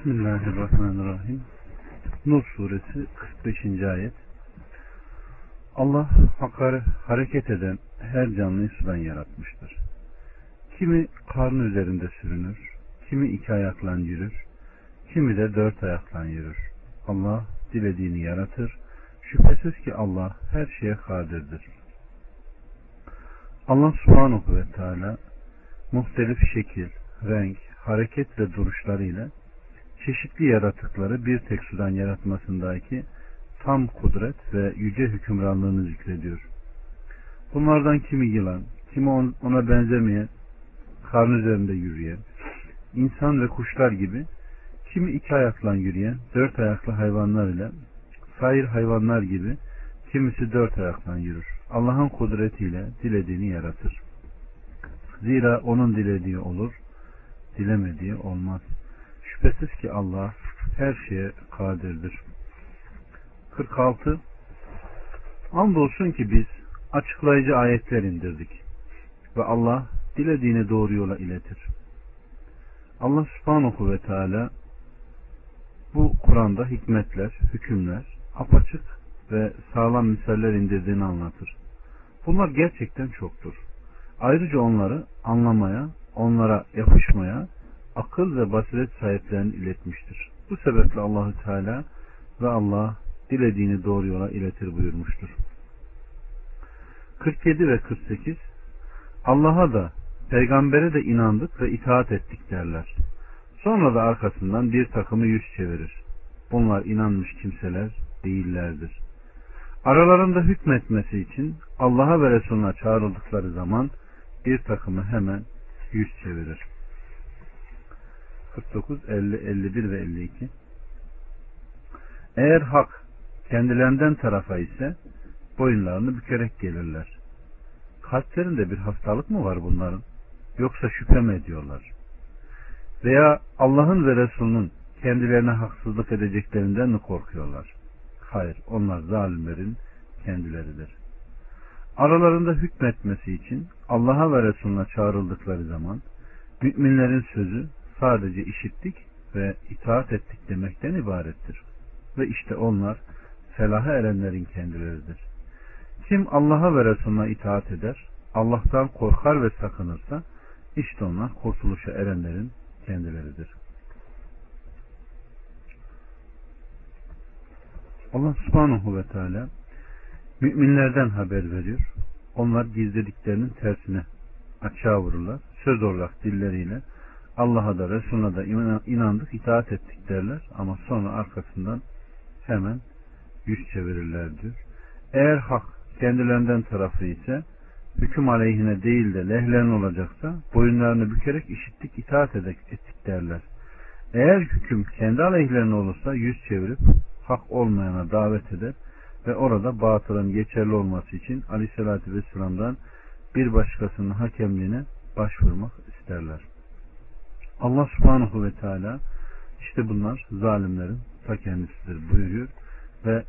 Bismillahirrahmanirrahim. Nur suresi 45. ayet. Allah hakarı hareket eden her canlıyı sudan yaratmıştır. Kimi karnı üzerinde sürünür, kimi iki ayakla yürür, kimi de dört ayakla yürür. Allah dilediğini yaratır. Şüphesiz ki Allah her şeye kadirdir. Allah subhanahu ve teala muhtelif şekil, renk, hareket ve duruşlarıyla çeşitli yaratıkları bir tek sudan yaratmasındaki tam kudret ve yüce hükümranlığını zikrediyor. Bunlardan kimi yılan, kimi ona benzemeyen, karnı üzerinde yürüyen, insan ve kuşlar gibi, kimi iki ayakla yürüyen, dört ayaklı hayvanlar ile, sair hayvanlar gibi, kimisi dört ayakla yürür. Allah'ın kudretiyle dilediğini yaratır. Zira onun dilediği olur, dilemediği olmaz. Şüphesiz ki Allah her şeye kadirdir. 46 Andolsun ki biz açıklayıcı ayetler indirdik ve Allah dilediğini doğru yola iletir. Allah subhanahu ve teala bu Kur'an'da hikmetler, hükümler, apaçık ve sağlam misaller indirdiğini anlatır. Bunlar gerçekten çoktur. Ayrıca onları anlamaya, onlara yapışmaya, akıl ve basiret sahiplerini iletmiştir. Bu sebeple Allahü Teala ve Allah dilediğini doğru yola iletir buyurmuştur. 47 ve 48 Allah'a da peygambere de inandık ve itaat ettik derler. Sonra da arkasından bir takımı yüz çevirir. Bunlar inanmış kimseler değillerdir. Aralarında hükmetmesi için Allah'a ve Resulüne çağrıldıkları zaman bir takımı hemen yüz çevirir. 49, 50, 51 ve 52 Eğer hak kendilerinden tarafa ise boyunlarını bükerek gelirler. Kalplerinde bir hastalık mı var bunların? Yoksa şüphe mi ediyorlar? Veya Allah'ın ve Resul'ün kendilerine haksızlık edeceklerinden mi korkuyorlar? Hayır, onlar zalimlerin kendileridir. Aralarında hükmetmesi için Allah'a ve Resulüne çağrıldıkları zaman müminlerin sözü sadece işittik ve itaat ettik demekten ibarettir. Ve işte onlar felaha erenlerin kendileridir. Kim Allah'a ve Resulüne itaat eder, Allah'tan korkar ve sakınırsa işte onlar kurtuluşa erenlerin kendileridir. Allah subhanahu ve teala müminlerden haber veriyor. Onlar gizlediklerinin tersine açığa vururlar. Söz olarak dilleriyle Allah'a da Resulüne da inandık, itaat ettik derler ama sonra arkasından hemen yüz çevirirler diyor. Eğer hak kendilerinden tarafı ise hüküm aleyhine değil de lehlerin olacaksa boyunlarını bükerek işittik, itaat ettik derler. Eğer hüküm kendi aleyhlerine olursa yüz çevirip hak olmayana davet eder ve orada batılın geçerli olması için aleyhissalatü vesselam'dan bir başkasının hakemliğine başvurmak isterler. Allah subhanahu ve teala işte bunlar zalimlerin ta kendisidir buyuruyor ve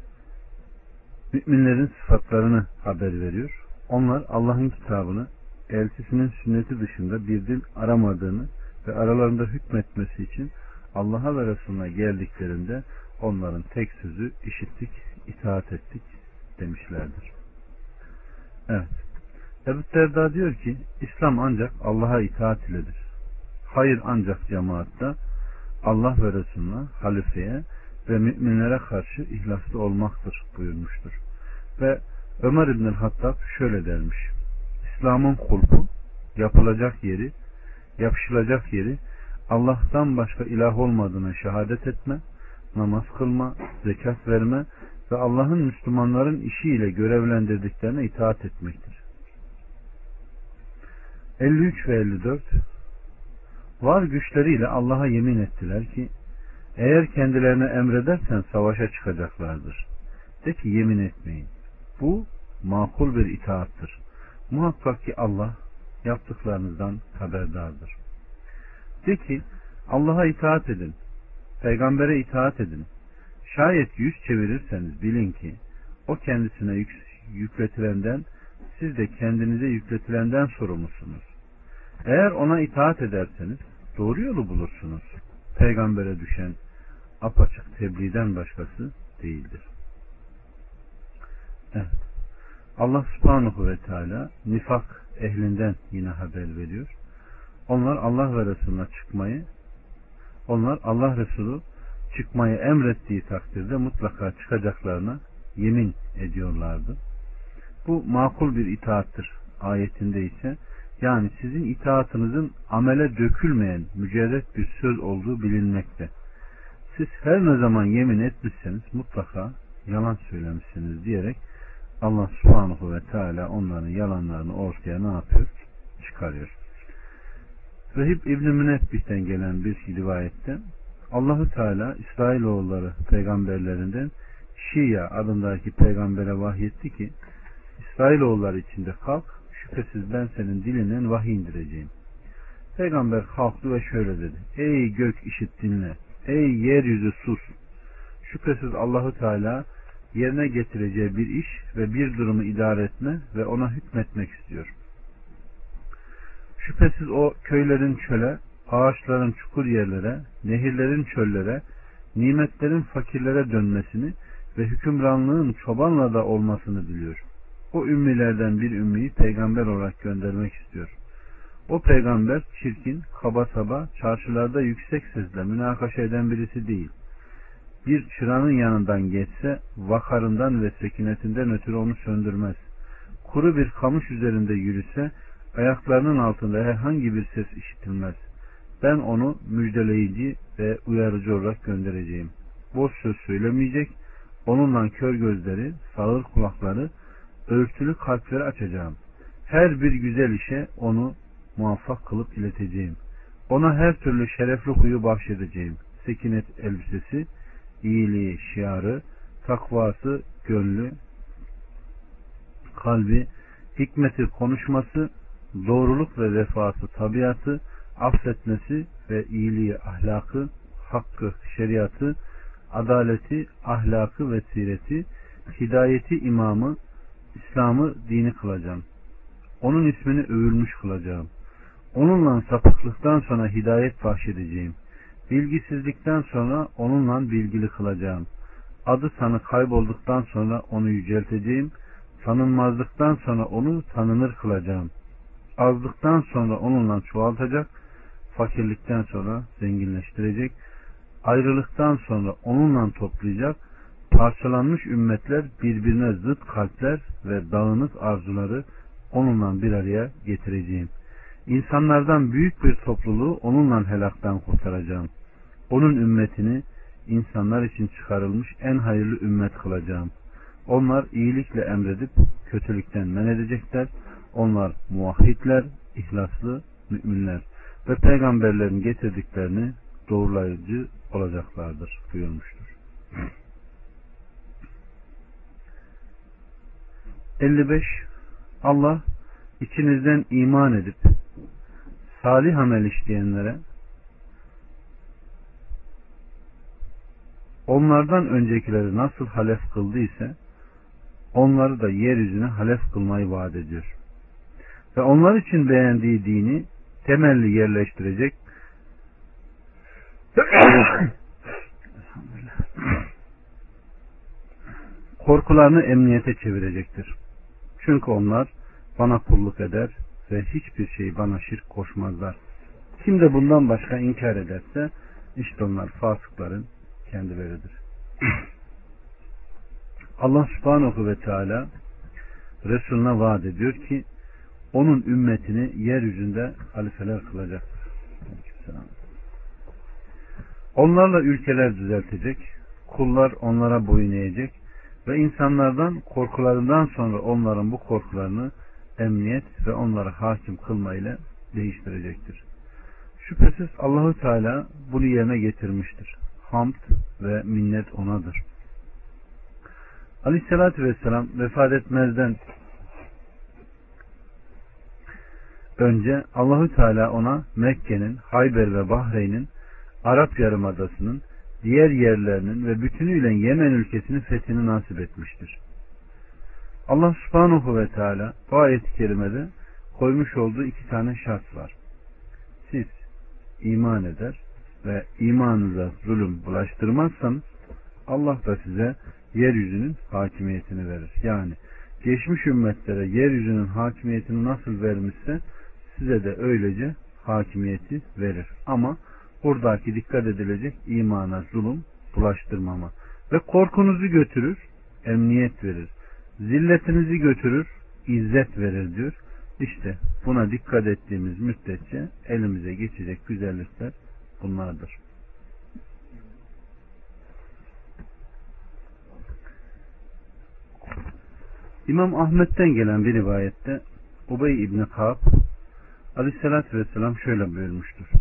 müminlerin sıfatlarını haber veriyor. Onlar Allah'ın kitabını elçisinin sünneti dışında bir dil aramadığını ve aralarında hükmetmesi için Allah'a ve Resulüne geldiklerinde onların tek sözü işittik, itaat ettik demişlerdir. Evet. Ebu Derda diyor ki İslam ancak Allah'a itaat iledir. Hayır ancak cemaatta Allah ve Resulüne, halifeye ve müminlere karşı ihlaslı olmaktır buyurmuştur. Ve Ömer İbn Hattab şöyle dermiş. İslam'ın kulpu, yapılacak yeri, yapışılacak yeri Allah'tan başka ilah olmadığına şehadet etme, namaz kılma, zekat verme ve Allah'ın Müslümanların işiyle görevlendirdiklerine itaat etmektir. 53 ve 54 Var güçleriyle Allah'a yemin ettiler ki eğer kendilerine emredersen savaşa çıkacaklardır. De ki yemin etmeyin. Bu makul bir itaattır. Muhakkak ki Allah yaptıklarınızdan haberdardır. De ki Allah'a itaat edin. Peygambere itaat edin. Şayet yüz çevirirseniz bilin ki o kendisine yük, yükletilenden siz de kendinize yükletilenden sorumlusunuz. Eğer ona itaat ederseniz doğru yolu bulursunuz. peygambere düşen apaçık tebliğden başkası değildir. Evet. Allah subhanahu ve teala nifak ehlinden yine haber veriyor. Onlar Allah ve Resulüne çıkmayı onlar Allah Resulü çıkmayı emrettiği takdirde mutlaka çıkacaklarına yemin ediyorlardı. Bu makul bir itaattır ayetinde ise yani sizin itaatınızın amele dökülmeyen mücerret bir söz olduğu bilinmekte. Siz her ne zaman yemin etmişseniz mutlaka yalan söylemişsiniz diyerek Allah subhanahu ve teala onların yalanlarını ortaya ne yapıyor? Çıkarıyor. Rahip İbn-i Münebbih'ten gelen bir rivayette Allahu Teala İsrailoğulları peygamberlerinden Şia adındaki peygambere vahyetti ki İsrailoğulları içinde kalk şüphesiz ben senin dilinden vahiy indireceğim. Peygamber kalktı ve şöyle dedi. Ey gök işit dinle. Ey yeryüzü sus. Şüphesiz Allahu Teala yerine getireceği bir iş ve bir durumu idare etme ve ona hükmetmek istiyor. Şüphesiz o köylerin çöle, ağaçların çukur yerlere, nehirlerin çöllere, nimetlerin fakirlere dönmesini ve hükümranlığın çobanla da olmasını biliyor. O ümmilerden bir ümmiyi peygamber olarak göndermek istiyor. O peygamber çirkin, kaba saba, çarşılarda yüksek sesle münakaşa eden birisi değil. Bir çıranın yanından geçse vakarından ve sekinetinden ötürü onu söndürmez. Kuru bir kamış üzerinde yürüse ayaklarının altında herhangi bir ses işitilmez. Ben onu müjdeleyici ve uyarıcı olarak göndereceğim. Boş söz söylemeyecek, onunla kör gözleri, sağır kulakları, örtülü kalpleri açacağım. Her bir güzel işe onu muvaffak kılıp ileteceğim. Ona her türlü şerefli huyu bahşedeceğim. Sekinet elbisesi, iyiliği, şiarı, takvası, gönlü, kalbi, hikmeti konuşması, doğruluk ve vefası tabiatı, affetmesi ve iyiliği ahlakı, hakkı, şeriatı, adaleti, ahlakı ve sireti, hidayeti imamı, İslam'ı dini kılacağım. Onun ismini övülmüş kılacağım. Onunla sapıklıktan sonra hidayet bahşedeceğim. Bilgisizlikten sonra onunla bilgili kılacağım. Adı sanı kaybolduktan sonra onu yücelteceğim. Tanınmazlıktan sonra onu tanınır kılacağım. Azlıktan sonra onunla çoğaltacak. Fakirlikten sonra zenginleştirecek. Ayrılıktan sonra onunla toplayacak. Parçalanmış ümmetler birbirine zıt kalpler ve dağınık arzuları onunla bir araya getireceğim. İnsanlardan büyük bir topluluğu onunla helaktan kurtaracağım. Onun ümmetini insanlar için çıkarılmış en hayırlı ümmet kılacağım. Onlar iyilikle emredip kötülükten men edecekler. Onlar muvahhidler, ihlaslı müminler ve peygamberlerin getirdiklerini doğrulayıcı olacaklardır buyurmuştur. 55 Allah içinizden iman edip salih amel işleyenlere onlardan öncekileri nasıl halef kıldıysa onları da yeryüzüne halef kılmayı vaat ediyor. Ve onlar için beğendiği dini temelli yerleştirecek korkularını emniyete çevirecektir. Çünkü onlar bana kulluk eder ve hiçbir şey bana şirk koşmazlar. Kim de bundan başka inkar ederse işte onlar fasıkların kendileridir. Allah subhanahu ve teala Resulüne vaat ediyor ki onun ümmetini yeryüzünde halifeler kılacak. Onlarla ülkeler düzeltecek, kullar onlara boyun eğecek ve insanlardan korkularından sonra onların bu korkularını emniyet ve onları hakim kılmayla değiştirecektir. Şüphesiz Allahu Teala bunu yerine getirmiştir. Hamd ve minnet onadır. Aleyhissalatü Vesselam vefat etmezden önce Allahü Teala ona Mekke'nin, Hayber ve Bahreyn'in, Arap Yarımadası'nın, diğer yerlerinin ve bütünüyle Yemen ülkesinin fethini nasip etmiştir. Allah subhanahu ve teala bu ayet-i kerimede koymuş olduğu iki tane şart var. Siz iman eder, ve imanınıza zulüm bulaştırmazsanız Allah da size yeryüzünün hakimiyetini verir. Yani geçmiş ümmetlere yeryüzünün hakimiyetini nasıl vermişse size de öylece hakimiyeti verir. Ama buradaki dikkat edilecek imana zulüm bulaştırmama. Ve korkunuzu götürür, emniyet verir. Zilletinizi götürür, izzet verir diyor. İşte buna dikkat ettiğimiz müddetçe elimize geçecek güzellikler bunlardır. İmam Ahmet'ten gelen bir rivayette Ubey İbni Ka'b Aleyhisselatü Vesselam şöyle buyurmuştur.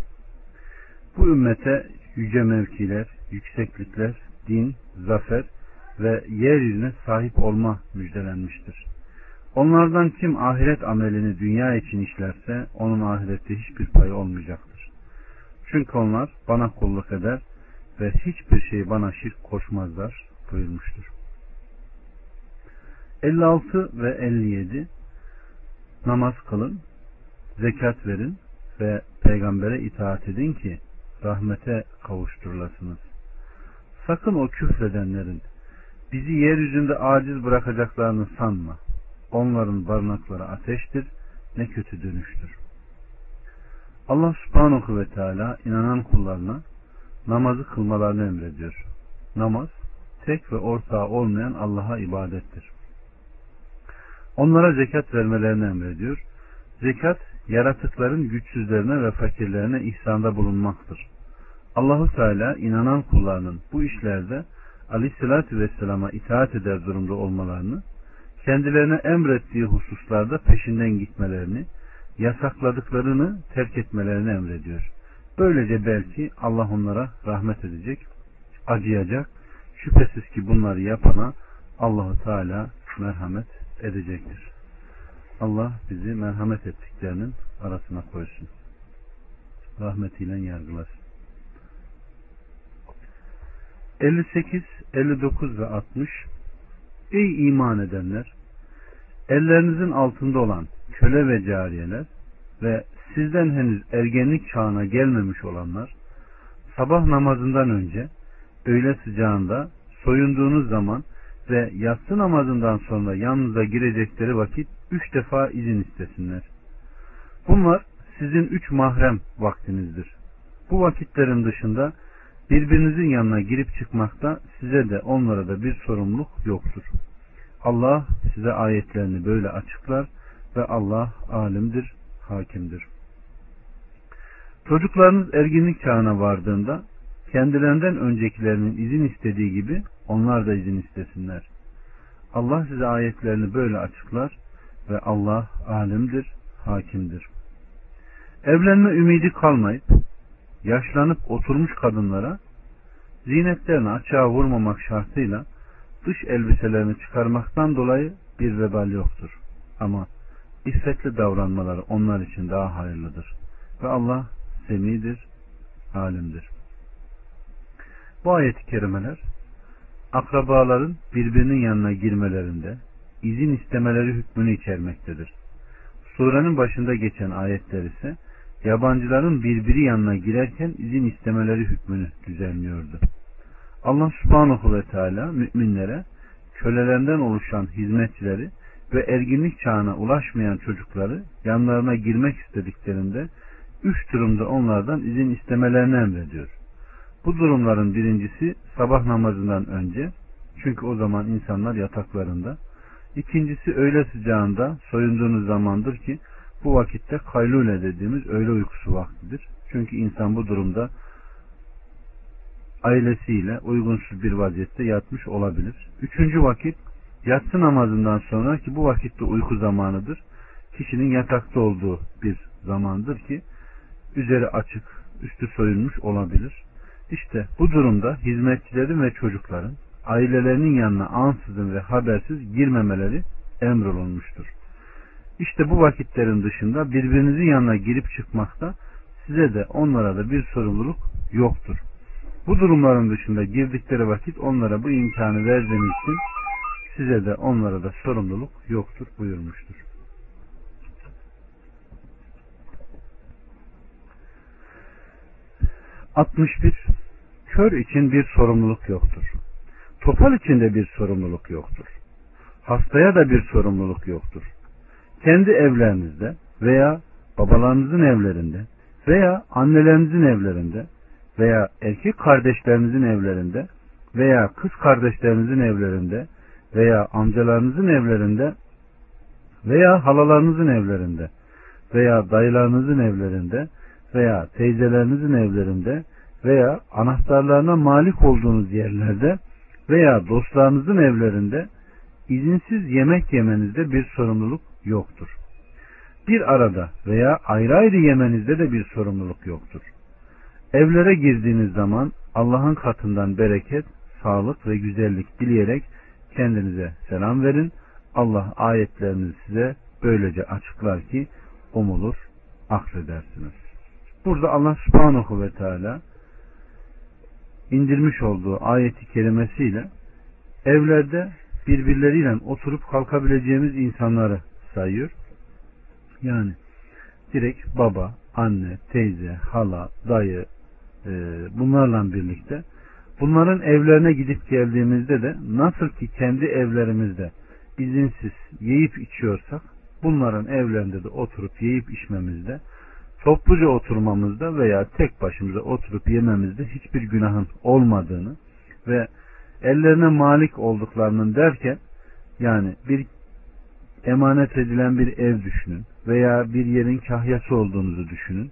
Bu ümmete yüce mevkiler, yükseklikler, din, zafer ve yeryüzüne sahip olma müjdelenmiştir. Onlardan kim ahiret amelini dünya için işlerse onun ahirette hiçbir payı olmayacaktır. Çünkü onlar bana kulluk eder ve hiçbir şey bana şirk koşmazlar buyurmuştur. 56 ve 57 Namaz kılın, zekat verin ve peygambere itaat edin ki rahmete kavuşturulasınız. Sakın o küfredenlerin bizi yeryüzünde aciz bırakacaklarını sanma. Onların barınakları ateştir, ne kötü dönüştür. Allah subhanahu ve teala inanan kullarına namazı kılmalarını emrediyor. Namaz, tek ve ortağı olmayan Allah'a ibadettir. Onlara zekat vermelerini emrediyor. Zekat, yaratıkların güçsüzlerine ve fakirlerine ihsanda bulunmaktır. Allahu Teala inanan kullarının bu işlerde Aleyhisselatü Vesselam'a itaat eder durumda olmalarını, kendilerine emrettiği hususlarda peşinden gitmelerini, yasakladıklarını terk etmelerini emrediyor. Böylece belki Allah onlara rahmet edecek, acıyacak. Şüphesiz ki bunları yapana Allahu Teala merhamet edecektir. Allah bizi merhamet ettiklerinin arasına koysun. Rahmetiyle yargılasın. 58, 59 ve 60 Ey iman edenler! Ellerinizin altında olan köle ve cariyeler ve sizden henüz ergenlik çağına gelmemiş olanlar sabah namazından önce öğle sıcağında soyunduğunuz zaman ve yatsı namazından sonra yanınıza girecekleri vakit üç defa izin istesinler. Bunlar sizin üç mahrem vaktinizdir. Bu vakitlerin dışında birbirinizin yanına girip çıkmakta size de onlara da bir sorumluluk yoktur. Allah size ayetlerini böyle açıklar ve Allah alimdir, hakimdir. Çocuklarınız erginlik çağına vardığında kendilerinden öncekilerinin izin istediği gibi onlar da izin istesinler. Allah size ayetlerini böyle açıklar ve Allah alimdir, hakimdir. Evlenme ümidi kalmayıp yaşlanıp oturmuş kadınlara zinetlerini açığa vurmamak şartıyla dış elbiselerini çıkarmaktan dolayı bir vebal yoktur. Ama iffetli davranmaları onlar için daha hayırlıdır. Ve Allah semidir, alimdir. Bu ayet-i kerimeler akrabaların birbirinin yanına girmelerinde izin istemeleri hükmünü içermektedir. Surenin başında geçen ayetler ise yabancıların birbiri yanına girerken izin istemeleri hükmünü düzenliyordu. Allah subhanahu ve teala müminlere kölelerinden oluşan hizmetçileri ve erginlik çağına ulaşmayan çocukları yanlarına girmek istediklerinde üç durumda onlardan izin istemelerini emrediyor. Bu durumların birincisi sabah namazından önce çünkü o zaman insanlar yataklarında. İkincisi öğle sıcağında soyunduğunuz zamandır ki bu vakitte kaylule dediğimiz öğle uykusu vaktidir. Çünkü insan bu durumda ailesiyle uygunsuz bir vaziyette yatmış olabilir. Üçüncü vakit yatsı namazından sonra ki bu vakitte uyku zamanıdır. Kişinin yatakta olduğu bir zamandır ki üzeri açık, üstü soyulmuş olabilir. İşte bu durumda hizmetçilerin ve çocukların ailelerinin yanına ansızın ve habersiz girmemeleri emrolunmuştur. İşte bu vakitlerin dışında birbirinizin yanına girip çıkmakta size de onlara da bir sorumluluk yoktur. Bu durumların dışında girdikleri vakit onlara bu imkanı verdiğiniz için size de onlara da sorumluluk yoktur buyurmuştur. 61. Kör için bir sorumluluk yoktur. Topal için de bir sorumluluk yoktur. Hastaya da bir sorumluluk yoktur. Kendi evlerinizde veya babalarınızın evlerinde veya annelerinizin evlerinde veya erkek kardeşlerinizin evlerinde veya kız kardeşlerinizin evlerinde veya amcalarınızın evlerinde veya halalarınızın evlerinde veya dayılarınızın evlerinde veya teyzelerinizin evlerinde veya anahtarlarına malik olduğunuz yerlerde veya dostlarınızın evlerinde izinsiz yemek yemenizde bir sorumluluk yoktur. Bir arada veya ayrı ayrı yemenizde de bir sorumluluk yoktur. Evlere girdiğiniz zaman Allah'ın katından bereket, sağlık ve güzellik dileyerek kendinize selam verin. Allah ayetlerini size böylece açıklar ki umulur, akledersiniz. Burada Allah subhanahu ve teala indirmiş olduğu ayeti kerimesiyle evlerde birbirleriyle oturup kalkabileceğimiz insanları sayıyor. Yani direkt baba, anne, teyze, hala, dayı e, bunlarla birlikte bunların evlerine gidip geldiğimizde de nasıl ki kendi evlerimizde izinsiz yiyip içiyorsak bunların evlerinde de oturup yiyip içmemizde topluca oturmamızda veya tek başımıza oturup yememizde hiçbir günahın olmadığını ve ellerine malik olduklarının derken yani bir emanet edilen bir ev düşünün veya bir yerin kahyası olduğunuzu düşünün.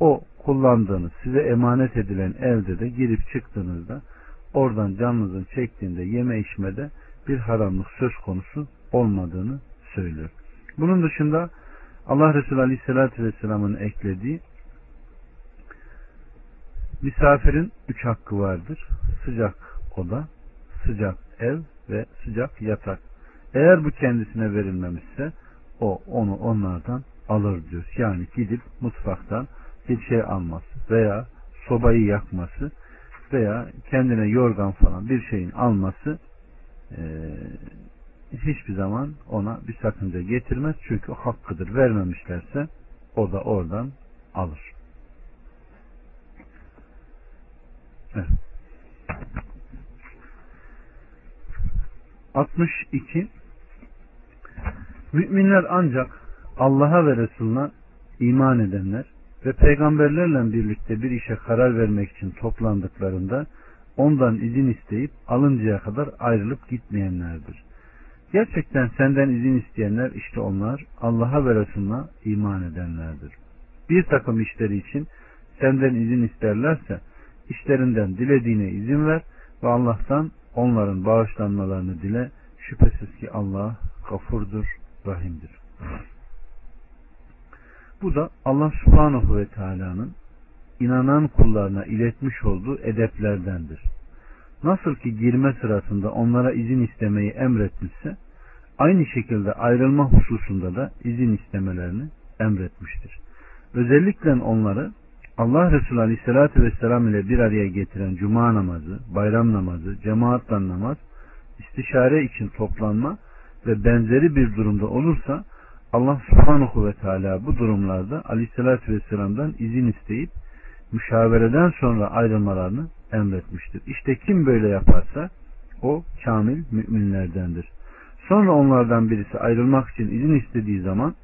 O kullandığınız size emanet edilen evde de girip çıktığınızda oradan canınızın çektiğinde yeme içmede bir haramlık söz konusu olmadığını söylüyor. Bunun dışında Allah Resulü Aleyhisselatü Vesselam'ın eklediği misafirin üç hakkı vardır. Sıcak oda, sıcak ev ve sıcak yatak. Eğer bu kendisine verilmemişse o onu onlardan alır diyor. Yani gidip mutfaktan bir şey alması veya sobayı yakması veya kendine yorgan falan bir şeyin alması e, hiçbir zaman ona bir sakınca getirmez. Çünkü o hakkıdır. Vermemişlerse o da oradan alır. Evet. 62 Müminler ancak Allah'a ve Resulüne iman edenler ve peygamberlerle birlikte bir işe karar vermek için toplandıklarında ondan izin isteyip alıncaya kadar ayrılıp gitmeyenlerdir. Gerçekten senden izin isteyenler işte onlar Allah'a ve Resulüne iman edenlerdir. Bir takım işleri için senden izin isterlerse işlerinden dilediğine izin ver ve Allah'tan onların bağışlanmalarını dile. Şüphesiz ki Allah gafurdur, rahimdir. Bu da Allah subhanahu ve teala'nın inanan kullarına iletmiş olduğu edeplerdendir. Nasıl ki girme sırasında onlara izin istemeyi emretmişse, aynı şekilde ayrılma hususunda da izin istemelerini emretmiştir. Özellikle onları Allah Resulü Aleyhisselatü Vesselam ile bir araya getiren cuma namazı, bayram namazı, cemaatle namaz, istişare için toplanma ve benzeri bir durumda olursa Allah subhanahu ve teala bu durumlarda Aleyhisselatü Vesselam'dan izin isteyip müşavereden sonra ayrılmalarını emretmiştir. İşte kim böyle yaparsa o kamil müminlerdendir. Sonra onlardan birisi ayrılmak için izin istediği zaman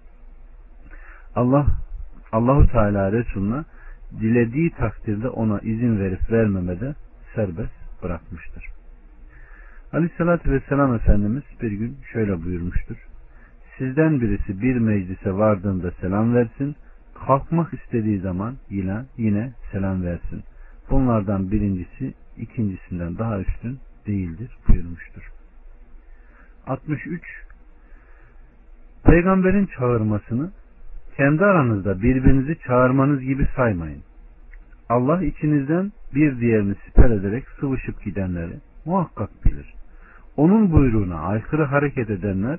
Allah Allahu Teala Resulüne dilediği takdirde ona izin verip vermemede serbest bırakmıştır. Aleyhissalatü Vesselam Efendimiz bir gün şöyle buyurmuştur. Sizden birisi bir meclise vardığında selam versin, kalkmak istediği zaman yine, yine selam versin. Bunlardan birincisi ikincisinden daha üstün değildir buyurmuştur. 63 Peygamberin çağırmasını kendi aranızda birbirinizi çağırmanız gibi saymayın. Allah içinizden bir diğerini siper ederek sıvışıp gidenleri muhakkak bilir. Onun buyruğuna aykırı hareket edenler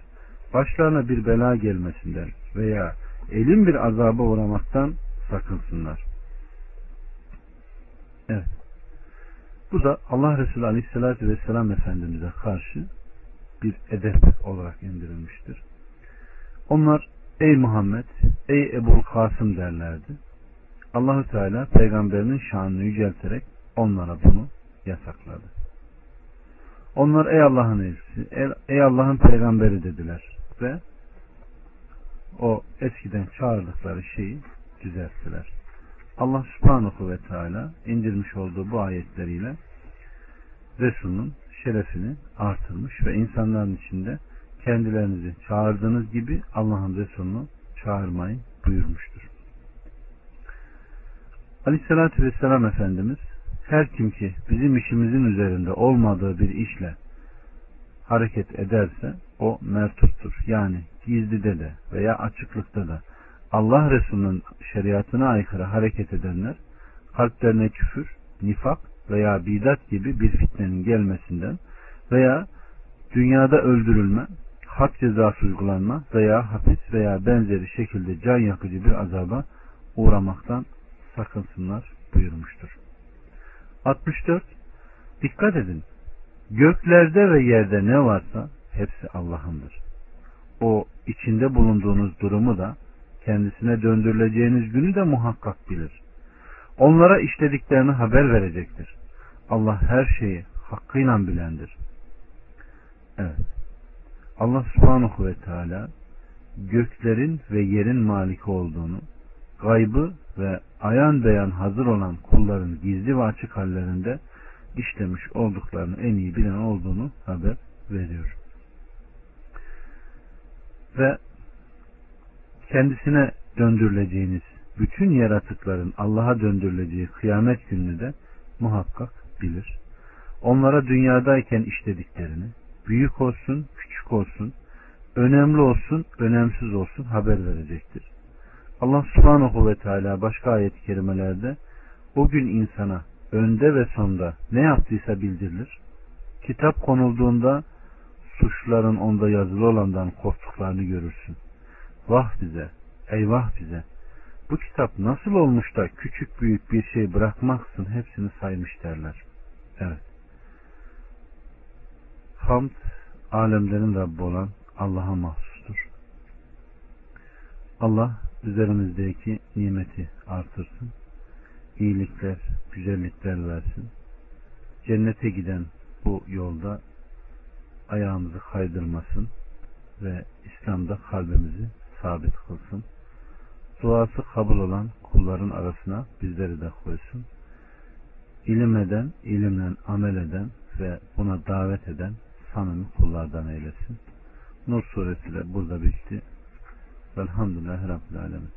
başlarına bir bela gelmesinden veya elin bir azaba uğramaktan sakınsınlar. Evet. Bu da Allah Resulü Aleyhisselatü Vesselam Efendimiz'e karşı bir edep olarak indirilmiştir. Onlar ey Muhammed, ey Ebu Kasım derlerdi. Allahü Teala peygamberinin şanını yücelterek onlara bunu yasakladı. Onlar ey Allah'ın elçisi, ey Allah'ın peygamberi dediler ve o eskiden çağırdıkları şeyi düzelttiler. Allah subhanahu ve teala indirmiş olduğu bu ayetleriyle Resul'ün şerefini artırmış ve insanların içinde kendilerinizi çağırdığınız gibi Allah'ın Resul'unu çağırmayı buyurmuştur. Aleyhissalatü Vesselam Efendimiz her kim ki bizim işimizin üzerinde olmadığı bir işle hareket ederse o mertuttur. Yani gizlide de veya açıklıkta da Allah Resulü'nün şeriatına aykırı hareket edenler kalplerine küfür, nifak veya bidat gibi bir fitnenin gelmesinden veya dünyada öldürülme, hak cezası uygulanma veya hapis veya benzeri şekilde can yakıcı bir azaba uğramaktan sakınsınlar buyurmuştur. 64. Dikkat edin. Göklerde ve yerde ne varsa hepsi Allah'ındır. O içinde bulunduğunuz durumu da kendisine döndürüleceğiniz günü de muhakkak bilir. Onlara işlediklerini haber verecektir. Allah her şeyi hakkıyla bilendir. Evet. Allah subhanahu ve teala göklerin ve yerin maliki olduğunu, gaybı ve ayan beyan hazır olan kulların gizli ve açık hallerinde işlemiş olduklarını en iyi bilen olduğunu haber veriyor. Ve kendisine döndürüleceğiniz bütün yaratıkların Allah'a döndürüleceği kıyamet gününü de muhakkak bilir. Onlara dünyadayken işlediklerini büyük olsun, küçük olsun, önemli olsun, önemsiz olsun haber verecektir. Allah subhanahu ve teala başka ayet-i kerimelerde o gün insana önde ve sonda ne yaptıysa bildirilir. Kitap konulduğunda suçların onda yazılı olandan korktuklarını görürsün. Vah bize, eyvah bize. Bu kitap nasıl olmuş da küçük büyük bir şey bırakmaksın hepsini saymış derler. Evet. Hamd alemlerin Rabbi olan Allah'a mahsustur. Allah üzerimizdeki nimeti artırsın. iyilikler, güzellikler versin. Cennete giden bu yolda ayağımızı kaydırmasın ve İslam'da kalbimizi sabit kılsın. Duası kabul olan kulların arasına bizleri de koysun. İlim eden, ilimle amel eden ve buna davet eden samimi kullardan eylesin. Nur suresi de burada bitti. Velhamdülillahi Rabbil Alemin.